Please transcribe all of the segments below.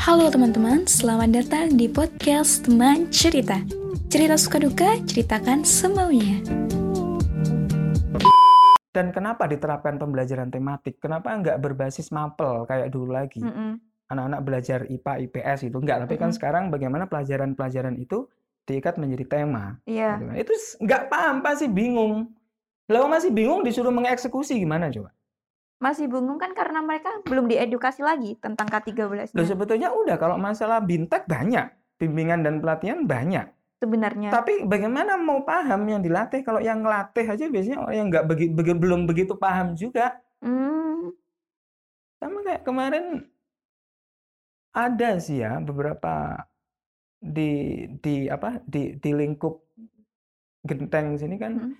Halo teman-teman, selamat datang di podcast Teman Cerita. Cerita suka duka, ceritakan semaunya. Dan kenapa diterapkan pembelajaran tematik? Kenapa nggak berbasis mapel kayak dulu lagi? Mm-mm. Anak-anak belajar IPA, IPS itu nggak. Tapi kan Mm-mm. sekarang bagaimana pelajaran-pelajaran itu diikat menjadi tema? Iya. gitu kan. Itu nggak paham, pasti bingung. Lalu masih bingung disuruh mengeksekusi gimana coba? Masih bingung kan karena mereka belum diedukasi lagi tentang K13 Loh sebetulnya udah kalau masalah bintek banyak, bimbingan dan pelatihan banyak. sebenarnya. Tapi bagaimana mau paham yang dilatih kalau yang ngelatih aja biasanya orang yang nggak begi- begi- belum begitu paham juga. Hmm, Sama kayak kemarin ada sih ya beberapa di di apa di di lingkup genteng sini kan Mm.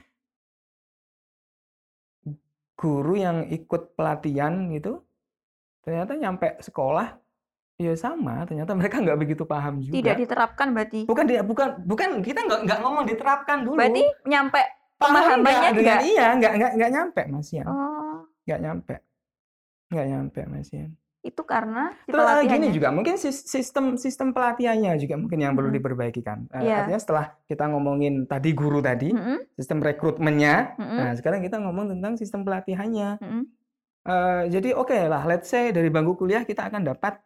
Guru yang ikut pelatihan gitu ternyata nyampe sekolah ya sama ternyata mereka nggak begitu paham juga. tidak diterapkan berarti. Bukan dia bukan bukan kita nggak nggak ngomong diterapkan dulu. Berarti nyampe Paham pemahamannya nggak iya nggak nggak nggak nyampe Mas Ian Oh, nggak nyampe nggak nyampe Mas Ian. Itu karena si Terus ah, gini juga mungkin sis- sistem sistem pelatihannya juga mungkin yang perlu diperbaiki kan. Eh, Iya. Artinya setelah kita ngomongin tadi guru tadi Mm-mm, sistem rekrutmennya, mm-mm, nah sekarang kita ngomong tentang sistem pelatihannya. mm-mm. Eh, jadi oke lah, let's say dari bangku kuliah kita akan dapat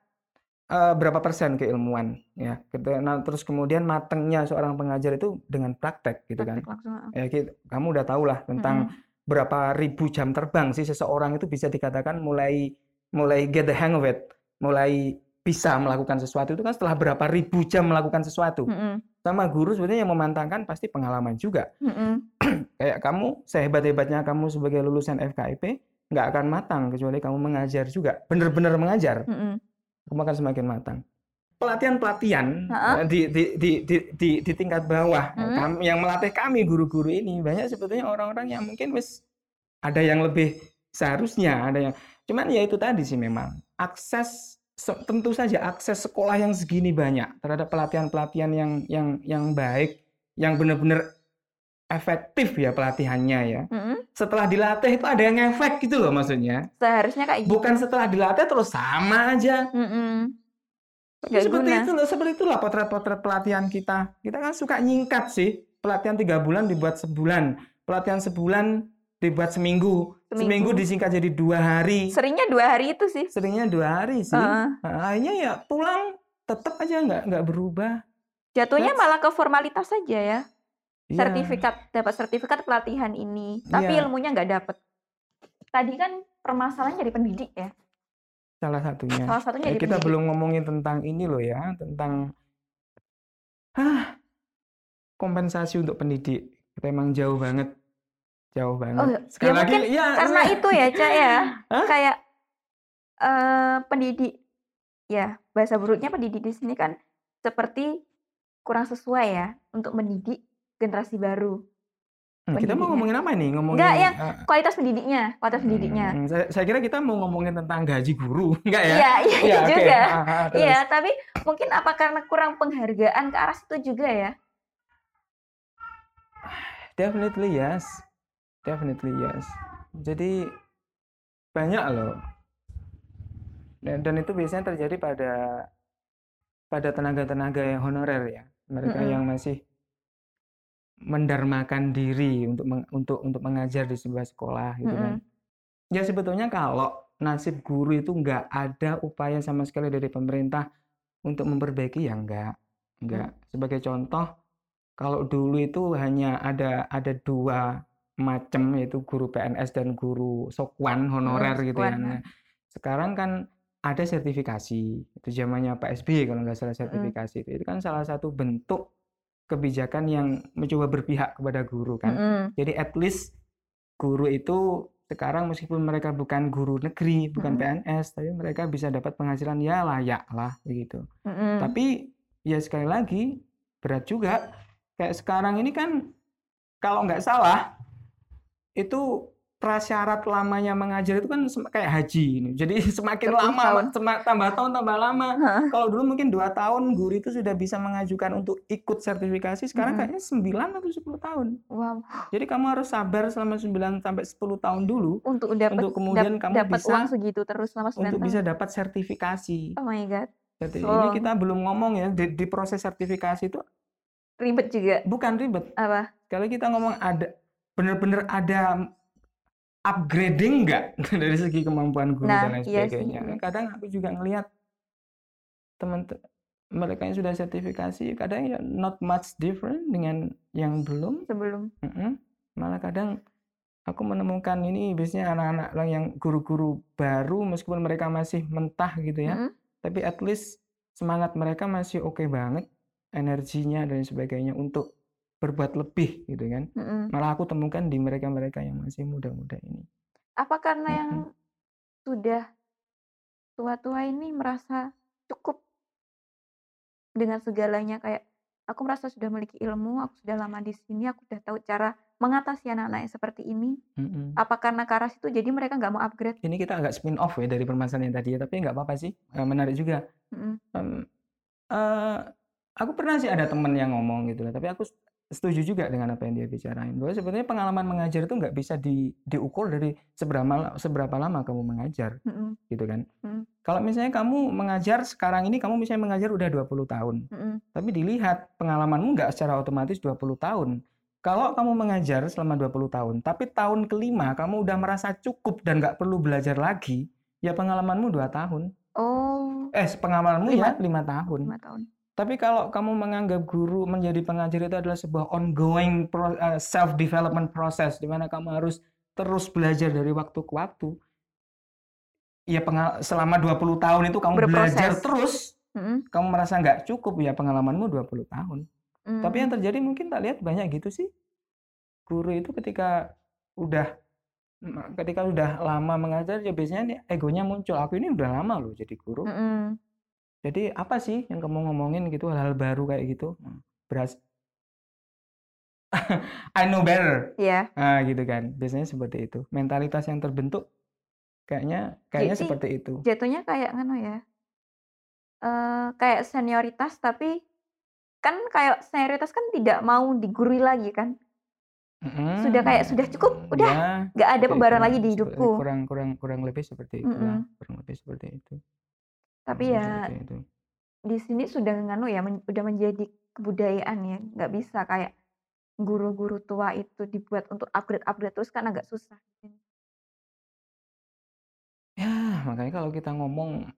eh, berapa persen keilmuan ya. Nah, terus kemudian matengnya seorang pengajar itu dengan praktek gitu kan. Langsung. Ya, ki- kamu udah tahu lah tentang berapa ribu jam terbang sih seseorang itu bisa dikatakan mulai mulai get the hang of it, mulai bisa melakukan sesuatu itu kan setelah berapa ribu jam melakukan sesuatu. Mm-mm, Sama guru sebenarnya yang memantangkan pasti pengalaman juga. mm-mm. Kayak kamu sehebat-hebatnya kamu sebagai lulusan FKIP nggak akan matang kecuali kamu mengajar juga, benar-benar mengajar, Mm-mm. kamu akan semakin matang. Pelatihan-pelatihan di, di, di, di, di, di tingkat bawah Hmm. kami- yang melatih kami guru-guru ini banyak sebetulnya orang-orang yang mungkin wis ada yang lebih seharusnya, ada yang cuman ya itu tadi sih memang akses se- tentu saja akses sekolah yang segini banyak terhadap pelatihan-pelatihan yang yang yang baik, yang benar-benar efektif ya pelatihannya ya. Mm-mm. Setelah dilatih itu ada yang efek gitu loh maksudnya. Seharusnya kayak gitu. Bukan setelah dilatih terus sama aja. Nggak seperti guna. itu loh, seperti itulah potret-potret pelatihan kita. Kita kan suka nyingkat sih. Pelatihan tiga bulan dibuat sebulan, pelatihan sebulan dibuat seminggu, seminggu, Seminggu. disingkat jadi dua hari. Seringnya dua hari itu sih. Seringnya dua hari sih. Nah, akhirnya ya pulang tetap aja nggak nggak berubah. Jatuhnya That's- malah ke formalitas saja ya. Iya. sertifikat dapat sertifikat pelatihan ini tapi Iya. ilmunya nggak dapat tadi kan permasalahan jadi pendidik ya salah satunya. salah satunya Eh, jadi kita pendidik belum ngomongin tentang ini loh ya, tentang ah, kompensasi untuk pendidik. Kita emang jauh banget, jauh banget. Oh, ya Sekali lagi, mungkin ya, karena saya- itu ya cak ya Hah? kayak eh pendidik ya bahasa buruknya pendidik di sini kan seperti kurang sesuai ya untuk mendidik generasi baru Hmm, kita mau pendidiknya. ngomongin apa nih? Ngomongin Enggak, yang eh, kualitas pendidiknya kualitas pendidiknya hmm, saya, saya kira kita mau ngomongin tentang gaji guru, enggak ya? iya iya oke. juga Ah, ah, iya tapi mungkin apa karena kurang penghargaan ke arah situ juga ya Definitely yes. Definitely yes. Jadi banyak loh. Dan, dan itu biasanya terjadi pada pada tenaga-tenaga yang honorer ya. Mereka Mm-mm. yang masih mendarmakan diri untuk meng- untuk untuk mengajar di sebuah sekolah gitu kan. Ya sebetulnya kalau nasib guru itu nggak ada upaya sama sekali dari pemerintah untuk memperbaiki ya enggak. Enggak. Sebagai contoh, kalau dulu itu hanya ada ada dua macam yaitu guru PNS dan guru sokwan honorer gitu ya. Nah, sekarang kan ada sertifikasi. Itu zamannya Pak SBY kalau nggak salah sertifikasi itu. Itu kan salah satu bentuk kebijakan yang mencoba berpihak kepada guru kan. Mm-mm. Jadi at least guru itu sekarang meskipun mereka bukan guru negeri, bukan Mm-mm. PNS, tapi mereka bisa dapat penghasilan ya layak lah begitu. Mm-mm. Tapi ya sekali lagi berat juga. Kayak sekarang ini kan kalau nggak salah itu prasyarat lamanya mengajar itu kan kayak haji ini. Jadi semakin 10 lama, tahun. sema- tambah tahun tambah lama. Hah. Kalau dulu mungkin dua tahun guru itu sudah bisa mengajukan untuk ikut sertifikasi, sekarang Mm-mm. kayaknya 9 atau 10 tahun. Wow, Jadi kamu harus sabar selama 9 sampai 10 tahun dulu untuk dapat untuk kemudian dap- kamu dapat bisa uang segitu terus selama 9 untuk tahun. bisa dapat sertifikasi. Oh my god. Jadi ini Oh. kita belum ngomong ya di, di proses sertifikasi itu Ribet juga. bukan ribet. Apa? Kalau kita ngomong ada benar-benar ada upgrading nggak dari segi kemampuan guru Nah, dan lain iya sih, sebagainya. iya. Kadang aku juga ngelihat teman te- mereka yang sudah sertifikasi kadang ya not much different dengan yang belum. Sebelum. Mm-mm. Malah kadang aku menemukan ini biasanya anak-anak yang guru-guru baru meskipun mereka masih mentah gitu ya, Mm-mm. tapi at least semangat mereka masih oke banget, energinya dan sebagainya untuk berbuat lebih gitu kan. Mm-mm. Malah aku temukan di mereka-mereka yang masih muda-muda ini. Apa karena yang Mm-mm. sudah tua-tua ini merasa cukup dengan segalanya kayak aku merasa sudah memiliki ilmu, aku sudah lama di sini, aku sudah tahu cara mengatasi anak-anak yang seperti ini. Mm-mm. Apa karena karas itu jadi mereka nggak mau upgrade? Ini kita agak spin off ya dari permasalahan yang tadi ya, tapi nggak apa-apa sih, Eh, menarik juga. Mm-mm. Em, eh, aku pernah sih ada temen yang ngomong gitu lah, tapi aku setuju juga dengan apa yang dia bicarain bahwa sebenarnya pengalaman mengajar itu nggak bisa di, diukur dari seberapa seberapa lama kamu mengajar Mm-mm. gitu kan. Mm. Kalau misalnya kamu mengajar sekarang ini kamu misalnya mengajar udah 20 tahun, Mm-mm. tapi dilihat pengalamanmu nggak secara otomatis 20 tahun. Kalau kamu mengajar selama 20 tahun, tapi tahun kelima kamu udah merasa cukup dan nggak perlu belajar lagi, ya pengalamanmu dua tahun. Oh, Eh, pengalamanmu Lima- ya lima tahun. lima tahun. Tapi kalau kamu menganggap guru menjadi pengajar itu adalah sebuah ongoing pro- eh, self development process di mana kamu harus terus belajar dari waktu ke waktu. Ya selama 20 tahun itu kamu belajar Berproses. terus, Mm-mm. kamu merasa nggak cukup ya pengalamanmu 20 tahun. Tapi yang Mm. terjadi mungkin tak lihat banyak gitu sih. Guru itu ketika udah ketika udah lama mengajar ya biasanya nih egonya muncul. Aku ini udah lama loh jadi guru. Mm-mm. Jadi apa sih yang kamu ngomongin gitu hal-hal baru kayak gitu? Nah, Beras I know better. Iya. Nah, gitu kan. Biasanya seperti itu. Mentalitas yang terbentuk kayaknya kayaknya Jadi, seperti itu. Jatuhnya kayak ngono ya. Eh kayak senioritas tapi kan kayak senioritas kan tidak mau digurui lagi kan. Mm-mm. Sudah kayak sudah cukup, udah Ya, nggak ada pembaruan itu. lagi di hidupku. Kurang kurang kurang lebih seperti itulah. Mm-mm. Kurang lebih seperti itu. Tapi ya seperti itu. di sini sudah nganu ya, men- udah menjadi kebudayaan ya. Nggak bisa kayak guru-guru tua itu dibuat untuk upgrade-upgrade terus kan agak susah. Ya, makanya kalau kita ngomong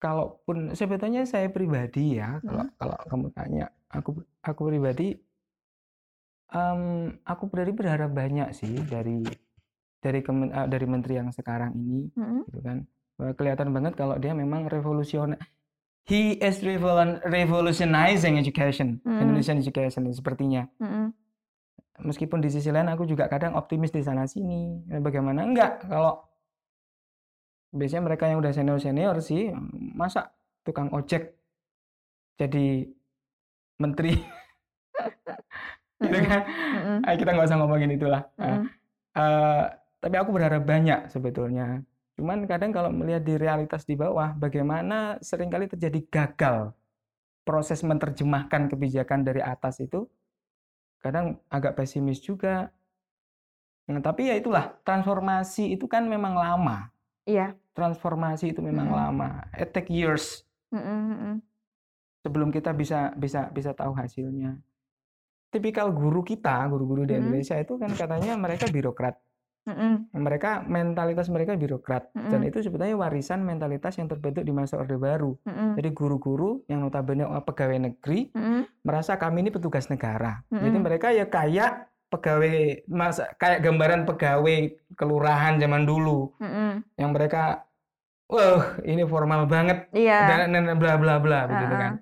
kalaupun sebetulnya saya pribadi ya, kalau Hmm. kalau kamu tanya, aku aku pribadi em, aku pribadi berharap banyak sih dari dari kemen- eh, dari menteri yang sekarang ini Mm-mm. gitu kan. Kelihatan banget kalau dia memang revolusioner he is revol- revolutionizing education, Hmm. Indonesian education sepertinya. Mm-mm. Meskipun di sisi lain aku juga kadang optimis di sana sini. Bagaimana enggak kalau biasanya mereka yang udah senior-senior sih masa tukang ojek jadi menteri gitu Mm-mm. kan. Ah, kita nggak usah ngomongin itulah. Ah, Mm-mm. eh, tapi aku berharap banyak sebetulnya. Cuman kadang kalau melihat di realitas di bawah, bagaimana sering kali terjadi gagal proses menerjemahkan kebijakan dari atas itu, kadang agak pesimis juga. Nah, tapi ya itulah, transformasi itu kan memang lama. Iya. Transformasi itu memang Mm-mm. lama. It take years Mm-mm. Mm-mm. sebelum kita bisa bisa bisa tahu hasilnya. Tipikal guru kita, guru-guru di Mm-mm. Indonesia itu kan katanya mereka birokrat. Mm-mm. mereka mentalitas mereka birokrat dan Mm-mm. itu sebetulnya warisan mentalitas yang terbentuk di masa Orde Baru. Mm-mm. Jadi guru-guru yang notabene pegawai negeri Mm-mm. merasa kami ini petugas negara. Jadi Mm-mm. mereka ya kayak pegawai masa kayak gambaran pegawai kelurahan zaman dulu Mm-mm. yang mereka wah ini formal banget Iya. dan dan bla bla bla begitu kan.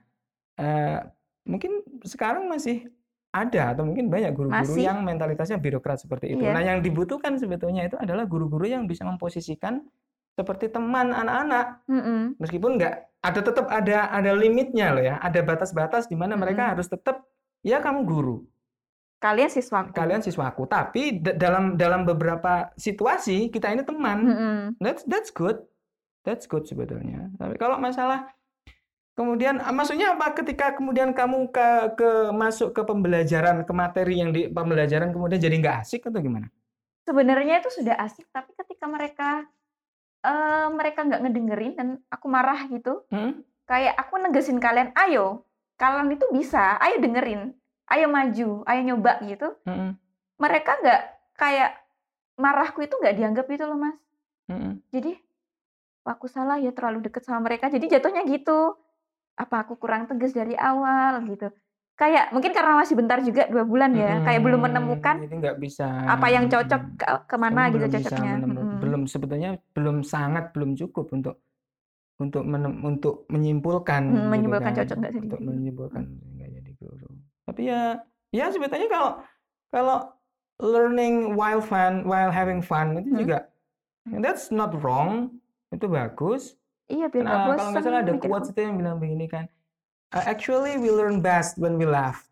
Eh, mungkin sekarang masih ada atau mungkin banyak guru-guru yang mentalitasnya birokrat seperti itu. Iya. Nah, yang dibutuhkan sebetulnya itu adalah guru-guru yang bisa memposisikan seperti teman anak-anak, Mm-mm. meskipun nggak ada tetap ada ada limitnya loh ya, ada batas-batas di mana mereka Mm-mm. harus tetap ya kamu guru, Kalian siswaku. kalian siswaku, tapi da- dalam dalam beberapa situasi kita ini teman. Mm-mm. That's that's good. That's good sebetulnya. Tapi kalau masalah kemudian ah, maksudnya apa ketika kemudian kamu ke ke masuk ke pembelajaran ke materi yang di pembelajaran kemudian jadi nggak asik atau gimana? Sebenarnya itu sudah asik, tapi ketika mereka eh mereka nggak ngedengerin dan aku marah gitu, Hmm? kayak aku negesin kalian, ayo, kalian itu bisa, ayo dengerin, ayo maju, ayo nyoba gitu. Mm-mm. Mereka nggak kayak marahku itu nggak dianggap gitu loh mas. Mm-mm. Jadi aku salah ya terlalu deket sama mereka. Jadi jatuhnya gitu. Apa aku kurang tegas dari awal gitu. Kayak mungkin karena masih bentar juga dua bulan ya. Kayak belum menemukan Jadi nggak bisa. apa yang cocok ke, ke mana gitu cocoknya. Mm-mm. belum sebetulnya belum sangat belum cukup untuk untuk menem- untuk menyimpulkan Hmm, gitu menyimpulkan kan. cocok nggak jadi untuk menyimpulkan nggak jadi guru tapi ya ya sebetulnya kalau kalau learning while fun while having fun itu Hmm. juga that's not wrong itu bagus Iya biar nah, bosan. kalau nggak salah ada quotes itu yang bilang begini kan "Uh, actually we learn best when we laugh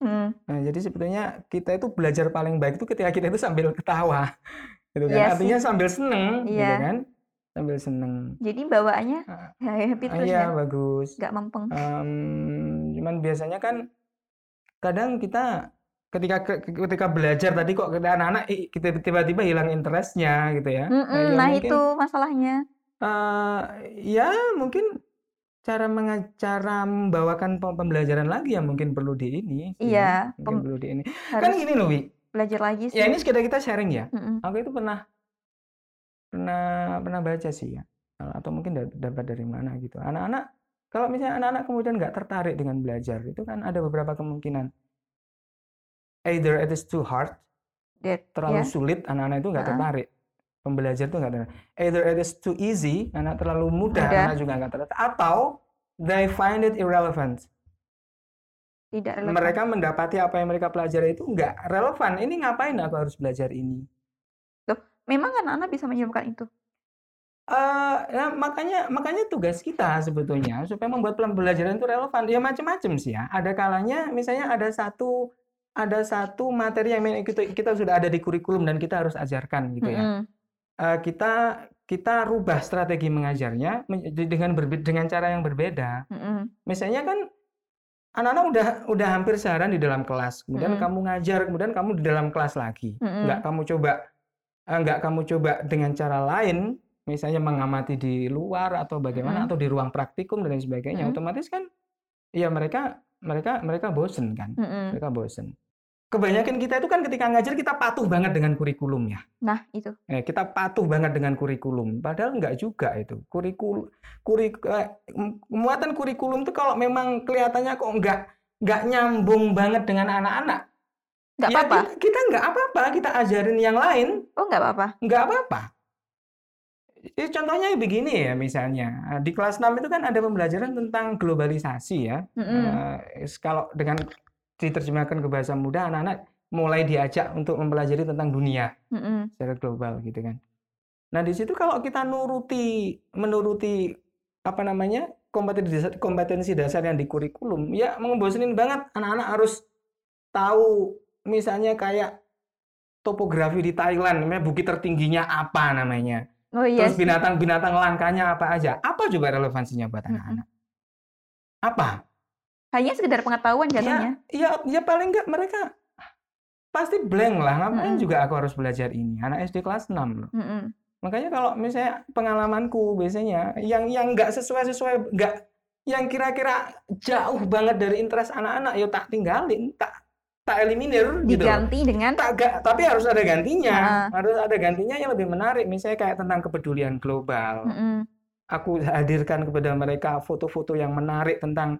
Hmm, Nah, jadi sebetulnya kita itu belajar paling baik itu ketika kita itu sambil ketawa, gitu kan. Iya Artinya sih. sambil seneng, gitu Iya. kan. Sambil seneng. Jadi bawaannya Ah, happy ah, terus Iya, ya, bagus. nggak mempeng. Em, cuman biasanya kan kadang kita ketika ke- ketika belajar tadi kok anak-anak kita tiba-tiba hilang interestnya gitu ya. Mm-mm, ya nah mungkin itu masalahnya. Eh, ya mungkin cara menga- cara membawakan pe- pembelajaran lagi yang mungkin perlu di ini sih, Iya, mungkin pem- perlu di ini. Kan harus gini loh, Wi. belajar lagi sih. Ya ini sekedar kita sharing ya. Mm-mm. Aku itu pernah pernah pernah baca sih ya. Atau mungkin da- dapat dari mana gitu. Anak-anak kalau misalnya anak-anak kemudian nggak tertarik dengan belajar itu kan ada beberapa kemungkinan. Either it is too hard, That, terlalu ya. sulit, anak-anak itu nggak Ha-ha. tertarik. Pembelajar itu nggak tertarik. Either it is too easy, anak terlalu mudah, Mudah. anak juga nggak tertarik. Atau they find it irrelevant. tidak relevan. Mereka mendapati apa yang mereka pelajari itu nggak relevan. Ini ngapain aku harus belajar ini? Memang anak-anak bisa menyebabkan itu. Eh, ya, makanya makanya tugas kita sebetulnya supaya membuat pembelajaran itu relevan. Ya macam-macam sih ya. Ada kalanya misalnya ada satu ada satu materi yang memang kita, kita sudah ada di kurikulum dan kita harus ajarkan gitu ya. Mm-mm. Eh, kita kita rubah strategi mengajarnya men- dengan berbe- dengan cara yang berbeda. Mm-mm. Misalnya kan anak-anak udah udah hampir seharian di dalam kelas, kemudian Mm-mm. kamu ngajar, kemudian kamu di dalam kelas lagi. Mm-mm. Nggak kamu coba eh, nggak kamu coba dengan cara lain, misalnya mengamati di luar atau bagaimana Mm-mm. atau di ruang praktikum dan lain sebagainya, Mm-mm. otomatis kan ya mereka mereka mereka bosen kan, Mm-mm. mereka bosen. Kebanyakan kita itu kan ketika ngajar kita patuh banget dengan kurikulumnya. Nah itu. Eh, kita patuh banget dengan kurikulum, padahal nggak juga itu. Kurikul, kurik, eh, muatan kurikulum itu kalau memang kelihatannya kok nggak nggak nyambung banget dengan anak-anak, Nggak ya apa-apa. kita, kita nggak apa-apa, kita ajarin yang lain, Oh nggak apa-apa. nggak apa-apa. Ya, contohnya begini ya misalnya, di kelas 6 itu kan ada pembelajaran tentang globalisasi ya. Mm-mm. Eh, kalau dengan diterjemahkan ke bahasa mudah, anak-anak mulai diajak untuk mempelajari tentang dunia Mm-mm. secara global gitu kan. Nah di situ kalau kita nuruti menuruti apa namanya kompetensi dasar, kompetensi dasar yang di kurikulum, ya ngebosenin banget anak-anak harus tahu misalnya kayak topografi di Thailand, namanya bukit tertingginya apa namanya, Oh iya terus binatang-binatang langkanya apa aja, apa juga relevansinya buat anak-anak? Apa? Hanya sekedar pengetahuan jatuhnya. Ya, ya paling nggak mereka pasti blank lah. Ngapain Mm-mm. juga aku harus belajar ini? Anak SD kelas 6 loh. Mm-mm. Makanya kalau misalnya pengalamanku biasanya yang yang nggak sesuai sesuai nggak yang kira-kira jauh banget dari interest anak-anak, ya tak tinggalin, tak tak eliminir gitu. Diganti dengan Tak ga- tapi harus ada gantinya. Ah. Harus ada gantinya yang lebih menarik. Misalnya kayak tentang kepedulian global. Mm-mm. Aku hadirkan kepada mereka foto-foto yang menarik tentang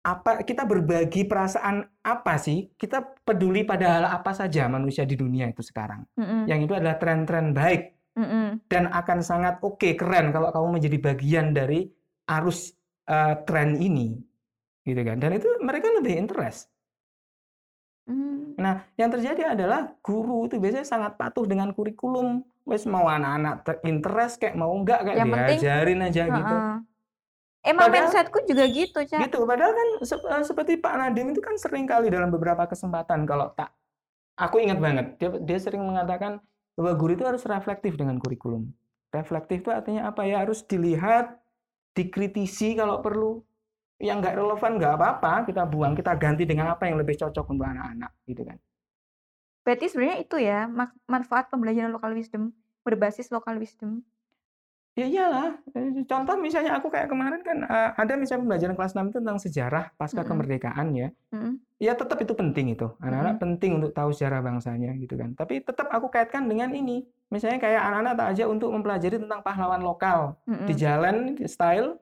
apa kita berbagi perasaan apa sih? Kita peduli pada hal apa saja manusia di dunia itu sekarang. Mm-mm. Yang itu adalah tren-tren baik Mm-mm. dan akan sangat oke keren kalau kamu menjadi bagian dari arus eh, tren ini gitu kan dan itu mereka lebih interest Mm. nah yang terjadi adalah guru itu biasanya sangat patuh dengan kurikulum wes mau anak-anak terinterest kayak mau enggak kayak Yang penting- diajarin aja gitu Heeh. Emang Padahal- mindsetku juga gitu, Cak. gitu padahal kan sep- eh, seperti Pak Nadim itu kan sering kali dalam beberapa kesempatan kalau tak aku ingat banget dia dia sering mengatakan bahwa guru itu harus reflektif dengan kurikulum reflektif itu artinya apa ya harus dilihat dikritisi kalau perlu yang nggak relevan nggak apa-apa kita buang kita ganti dengan apa yang lebih cocok untuk anak-anak gitu kan Berarti sebenarnya itu ya manfaat pembelajaran local wisdom berbasis local wisdom. Ya iyalah. Eh, contoh misalnya aku kayak kemarin kan uh, ada misalnya pembelajaran kelas 6 itu tentang sejarah pasca Mm-mm. kemerdekaan ya. Mm-mm. Ya tetap itu penting itu. Anak-anak Mm-mm. penting untuk tahu sejarah bangsanya gitu kan. Tapi tetap aku kaitkan dengan ini. Misalnya kayak anak-anak tak aja untuk mempelajari tentang pahlawan lokal. Di Mm-mm. jalan di style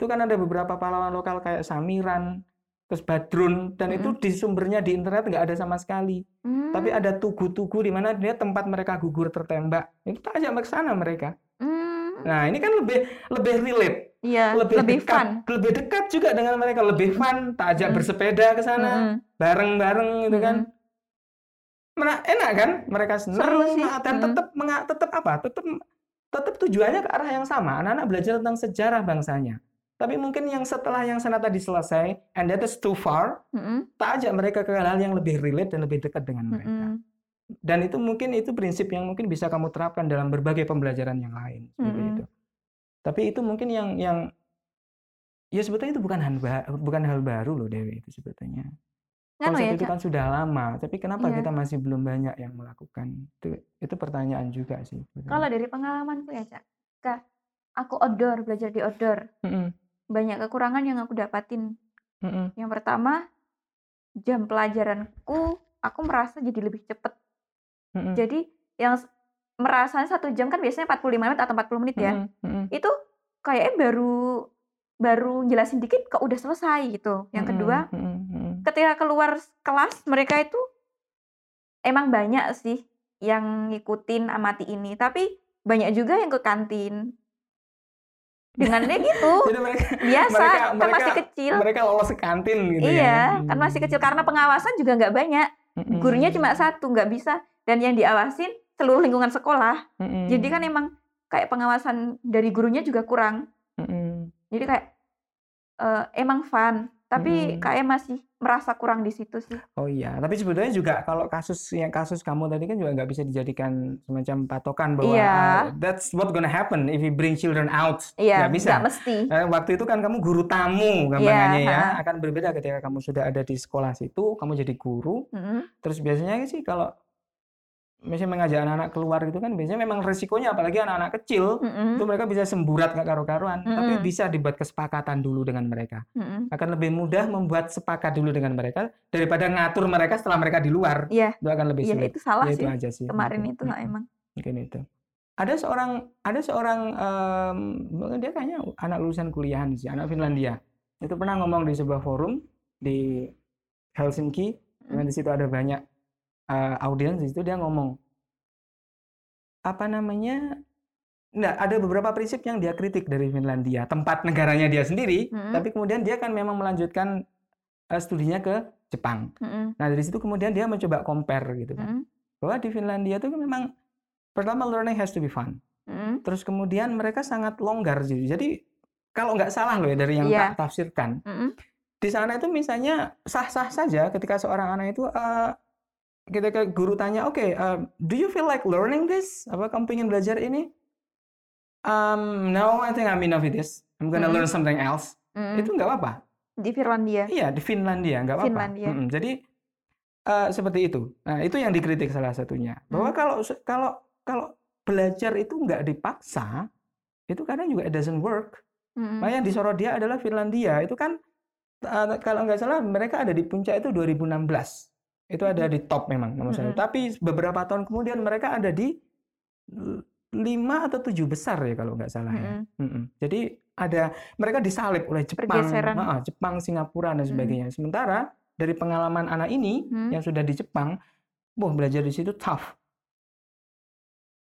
itu kan ada beberapa pahlawan lokal kayak Samiran, terus Badrun dan itu Mm-mm. di sumbernya di internet nggak ada sama sekali. Tapi Mm. ada tugu-tugu di mana dia tempat mereka gugur tertembak. Itu tak ajak ke sana mereka. Mm. Nah, ini kan lebih lebih relate, Iya, lebih, lebih dekat, fun. lebih dekat juga dengan mereka, lebih fun, tak ajak Mm-mm. bersepeda ke sana, bareng-bareng gitu kan. Mm-mm. Mena- enak kan? Mereka senang Seru sih. dan Mm. tetap menga- tetap apa? Tetap tetap tujuannya ke arah yang sama. Anak-anak belajar tentang sejarah bangsanya. Tapi mungkin yang setelah yang sana tadi selesai, and that is too far, Mm-mm. tak ajak mereka ke hal yang lebih relate dan lebih dekat dengan mereka. Mm-mm. Dan itu mungkin itu prinsip yang mungkin bisa kamu terapkan dalam berbagai pembelajaran yang lain seperti Mm-mm. itu. Tapi itu mungkin yang yang ya sebetulnya itu bukan hal bukan hal baru loh Dewi itu sebetulnya. Konsep ya, itu kan sudah lama, tapi kenapa Iya. kita masih belum banyak yang melakukan? Itu itu pertanyaan juga sih sebetulnya. Kalau dari pengalamanku ya, Cak. Kak, aku outdoor, belajar di outdoor. Mm-mm, Banyak kekurangan yang aku dapatin. mm-mm, Yang pertama, jam pelajaranku aku merasa jadi lebih cepet. Mm-mm, Jadi yang s- merasa satu jam kan biasanya 45 menit atau 40 menit ya. mm-mm, Itu kayaknya baru baru jelasin dikit kok udah selesai gitu. Yang kedua, mm-mm. ketika keluar kelas mereka itu emang banyak sih yang ngikutin amati ini, tapi banyak juga yang ke kantin. Dengannya gitu, Jadi mereka biasa, mereka kan masih mereka kecil. mereka lolos ke kantin gitu ya. Iya, kan masih kecil karena pengawasan juga nggak banyak. Mm-mm, Gurunya cuma satu, nggak bisa. Dan yang diawasin seluruh lingkungan sekolah. mm-mm, Jadi kan emang kayak pengawasan dari gurunya juga kurang. mm-mm. Jadi kayak eh, emang fun, tapi Mm-mm. kayak masih merasa kurang di situ sih. Oh iya, tapi sebetulnya juga kalau kasus yang kasus kamu tadi kan juga nggak bisa dijadikan semacam patokan bahwa Iya. ah, that's what gonna happen if you bring children out. Iya, Nggak bisa. nggak mesti. Eh, waktu itu kan kamu guru tamu Iya, ya, ha. akan berbeda ketika kamu sudah ada di sekolah situ, kamu jadi guru. Mm-mm. Terus biasanya sih kalau misalnya mengajak anak-anak keluar gitu kan biasanya memang resikonya apalagi anak-anak kecil Mm-mm. itu mereka bisa semburat gak karu-karuan, tapi Mm-mm. bisa dibuat kesepakatan dulu dengan mereka. Mm-mm. Akan lebih mudah membuat sepakat dulu dengan mereka daripada ngatur mereka setelah mereka di luar. Iya, Itu akan lebih iya sulit. itu salah Ya, itu sih. aja sih. Kemarin itu Mm-mm. emang. Mungkin itu. Ada seorang ada seorang em, dia kayaknya anak lulusan kuliahan sih, anak Finlandia. Itu pernah ngomong di sebuah forum di Helsinki, dan di situ ada banyak eh, audiens di situ dia ngomong apa namanya? Nggak, ada beberapa prinsip yang dia kritik dari Finlandia, tempat negaranya dia sendiri, Mm-mm. tapi kemudian dia kan memang melanjutkan eh, studinya ke Jepang. Mm-mm. Nah, dari situ kemudian dia mencoba compare gitu kan Mm-mm. bahwa di Finlandia itu memang pertama learning has to be fun. Mm-mm. Terus kemudian mereka sangat longgar jadi. Jadi kalau nggak salah loh ya dari yang Iya. tak tafsirkan Mm-mm. di sana itu misalnya sah-sah saja ketika seorang anak itu eh, ketika guru tanya, oke, eh, do you feel like learning this? Apa kamu pengen belajar ini? Um, no, I think I'm enough with this. I'm gonna Mm-mm. learn something else. Mm-mm. Itu nggak apa-apa. di Finlandia. Iya, di Finlandia nggak apa-apa. Finlandia. Mm-mm. Jadi eh, seperti itu. Nah, itu yang dikritik salah satunya. Bahwa Hmm. kalau kalau kalau belajar itu nggak dipaksa, itu kadang juga it doesn't work. Mm-mm. Makanya yang disorot dia adalah Finlandia. Itu kan eh, kalau nggak salah mereka ada di puncak itu 2016. Itu ada di top memang nomor satu. Mm-mm. Tapi beberapa tahun kemudian mereka ada di lima atau tujuh besar ya kalau nggak salah ya. Mm-mm. Mm-mm. Jadi ada mereka disalip oleh Jepang. Heeh, Jepang, Singapura dan Mm-mm. sebagainya. Sementara dari pengalaman anak ini Hmm. yang sudah di Jepang, wah belajar di situ tough,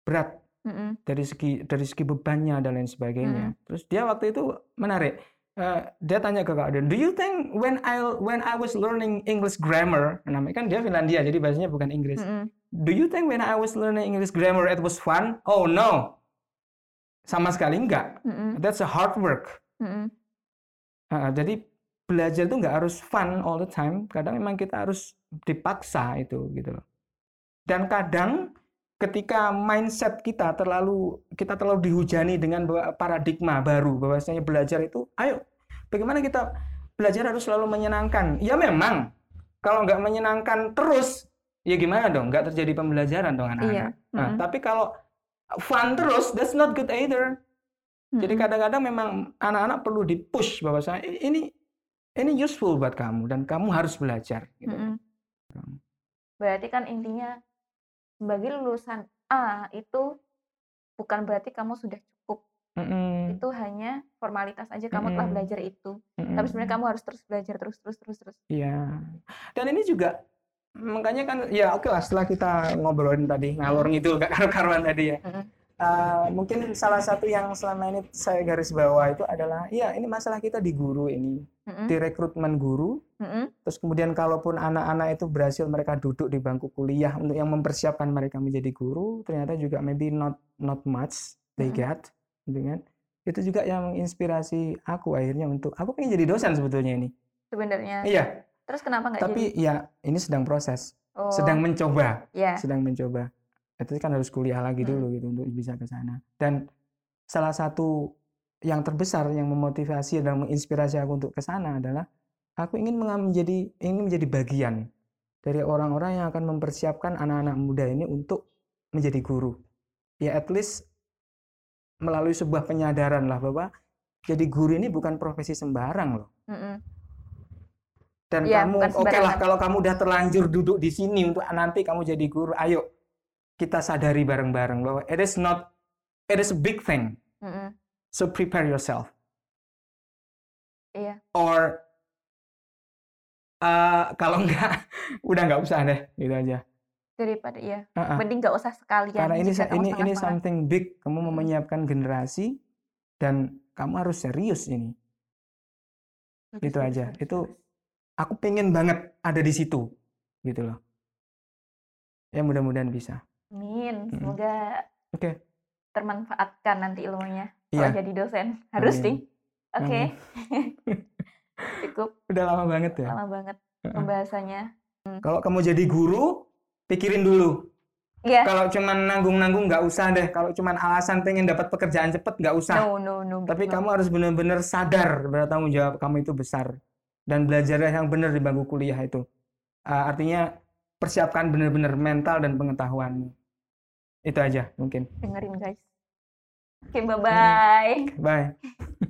berat Mm-mm. dari segi dari segi bebannya dan lain sebagainya. Mm. Terus dia waktu itu menarik. Eh, dia tanya ke Kak Aden, do you think when I when I was learning English grammar, namanya kan dia Finlandia jadi bahasanya bukan Inggris. Mm-mm. Do you think when I was learning English grammar it was fun? Oh no, sama sekali enggak. Mm-mm. That's a hard work. Mm-mm. Ah, jadi belajar itu nggak harus fun all the time. Kadang memang kita harus dipaksa itu gitu loh. Dan kadang ketika mindset kita terlalu kita terlalu dihujani dengan paradigma baru bahwasanya belajar itu, ayo bagaimana kita belajar harus selalu menyenangkan. Ya memang kalau nggak menyenangkan terus, ya gimana dong? Nggak terjadi pembelajaran dong anak-anak. Iya. Nah, Mm-mm. tapi kalau fun terus, that's not good either. Jadi Mhm. kadang-kadang memang anak-anak perlu di-push bahwasanya "I ini ini useful buat kamu dan kamu harus belajar," gitu. Mhm. Mmm. Berarti kan intinya sebagai lulusan A itu bukan berarti kamu sudah cukup. Mhm. Itu hanya formalitas aja kamu telah Mhm. belajar itu. Tapi Mhm. sebenarnya kamu harus terus belajar terus terus terus terus. Iya. Dan ini juga makanya kan ya oke lah setelah kita ngobrolin tadi ngalor ngidul gak karu-karuan tadi ya. Mhm. Eee, mungkin salah satu yang selama ini saya garis bawah itu adalah iya ini masalah kita di guru ini, Mhm. di rekrutmen guru, Mhm. terus kemudian kalaupun anak-anak itu berhasil mereka duduk di bangku kuliah untuk yang mempersiapkan mereka menjadi guru, ternyata juga maybe not not much they Mhm. get, gitu. Itu juga yang menginspirasi aku akhirnya untuk aku pengen jadi dosen sebetulnya ini. Sebenarnya. Iya. Terus kenapa nggak jadi? Tapi ya ini sedang proses, Oh. sedang mencoba, Ya. sedang mencoba. Itu kan harus kuliah lagi Mhm. dulu gitu untuk bisa ke sana. Dan salah satu yang terbesar yang memotivasi dan menginspirasi aku untuk ke sana adalah aku ingin menjadi ingin menjadi bagian dari orang-orang yang akan mempersiapkan anak-anak muda ini untuk menjadi guru. Ya at least melalui sebuah penyadaran lah bahwa jadi guru ini bukan profesi sembarang loh. Mhm. Dan Iya, kamu oke lah sembarangan. kalau kamu udah terlanjur duduk di sini untuk nanti kamu jadi guru, ayo kita sadari bareng-bareng bahwa it is not it is a big thing. Mhm. So prepare yourself. Iya. Or eee, kalau enggak udah nggak usah deh, gitu aja. Daripada iya. Heeh. Mending nggak usah sekalian Karena ini ini ini something big, kamu mau menyiapkan generasi dan kamu harus serius ini. Bagus Itu aja. bagus Itu aku pengen banget ada di situ, gitu loh. Ya mudah-mudahan bisa. Amin. Semoga Oke. termanfaatkan nanti ilmunya kalau Iya. jadi dosen. Harus Amin. nih. Oke. Amin. Cukup Udah lama banget ya. lama banget pembahasannya. Kalau kamu jadi guru, pikirin dulu. Iya. Kalau cuman nanggung-nanggung nggak usah deh. Kalau cuman alasan pengen dapat pekerjaan cepet nggak usah. No no no. Tapi no. kamu harus benar-benar sadar bahwa tanggung jawab kamu itu besar dan belajarnya yang benar di bangku kuliah itu. Uh, artinya persiapkan benar-benar mental dan pengetahuan. Itu aja mungkin. dengerin guys. Oke, bye bye. Bye.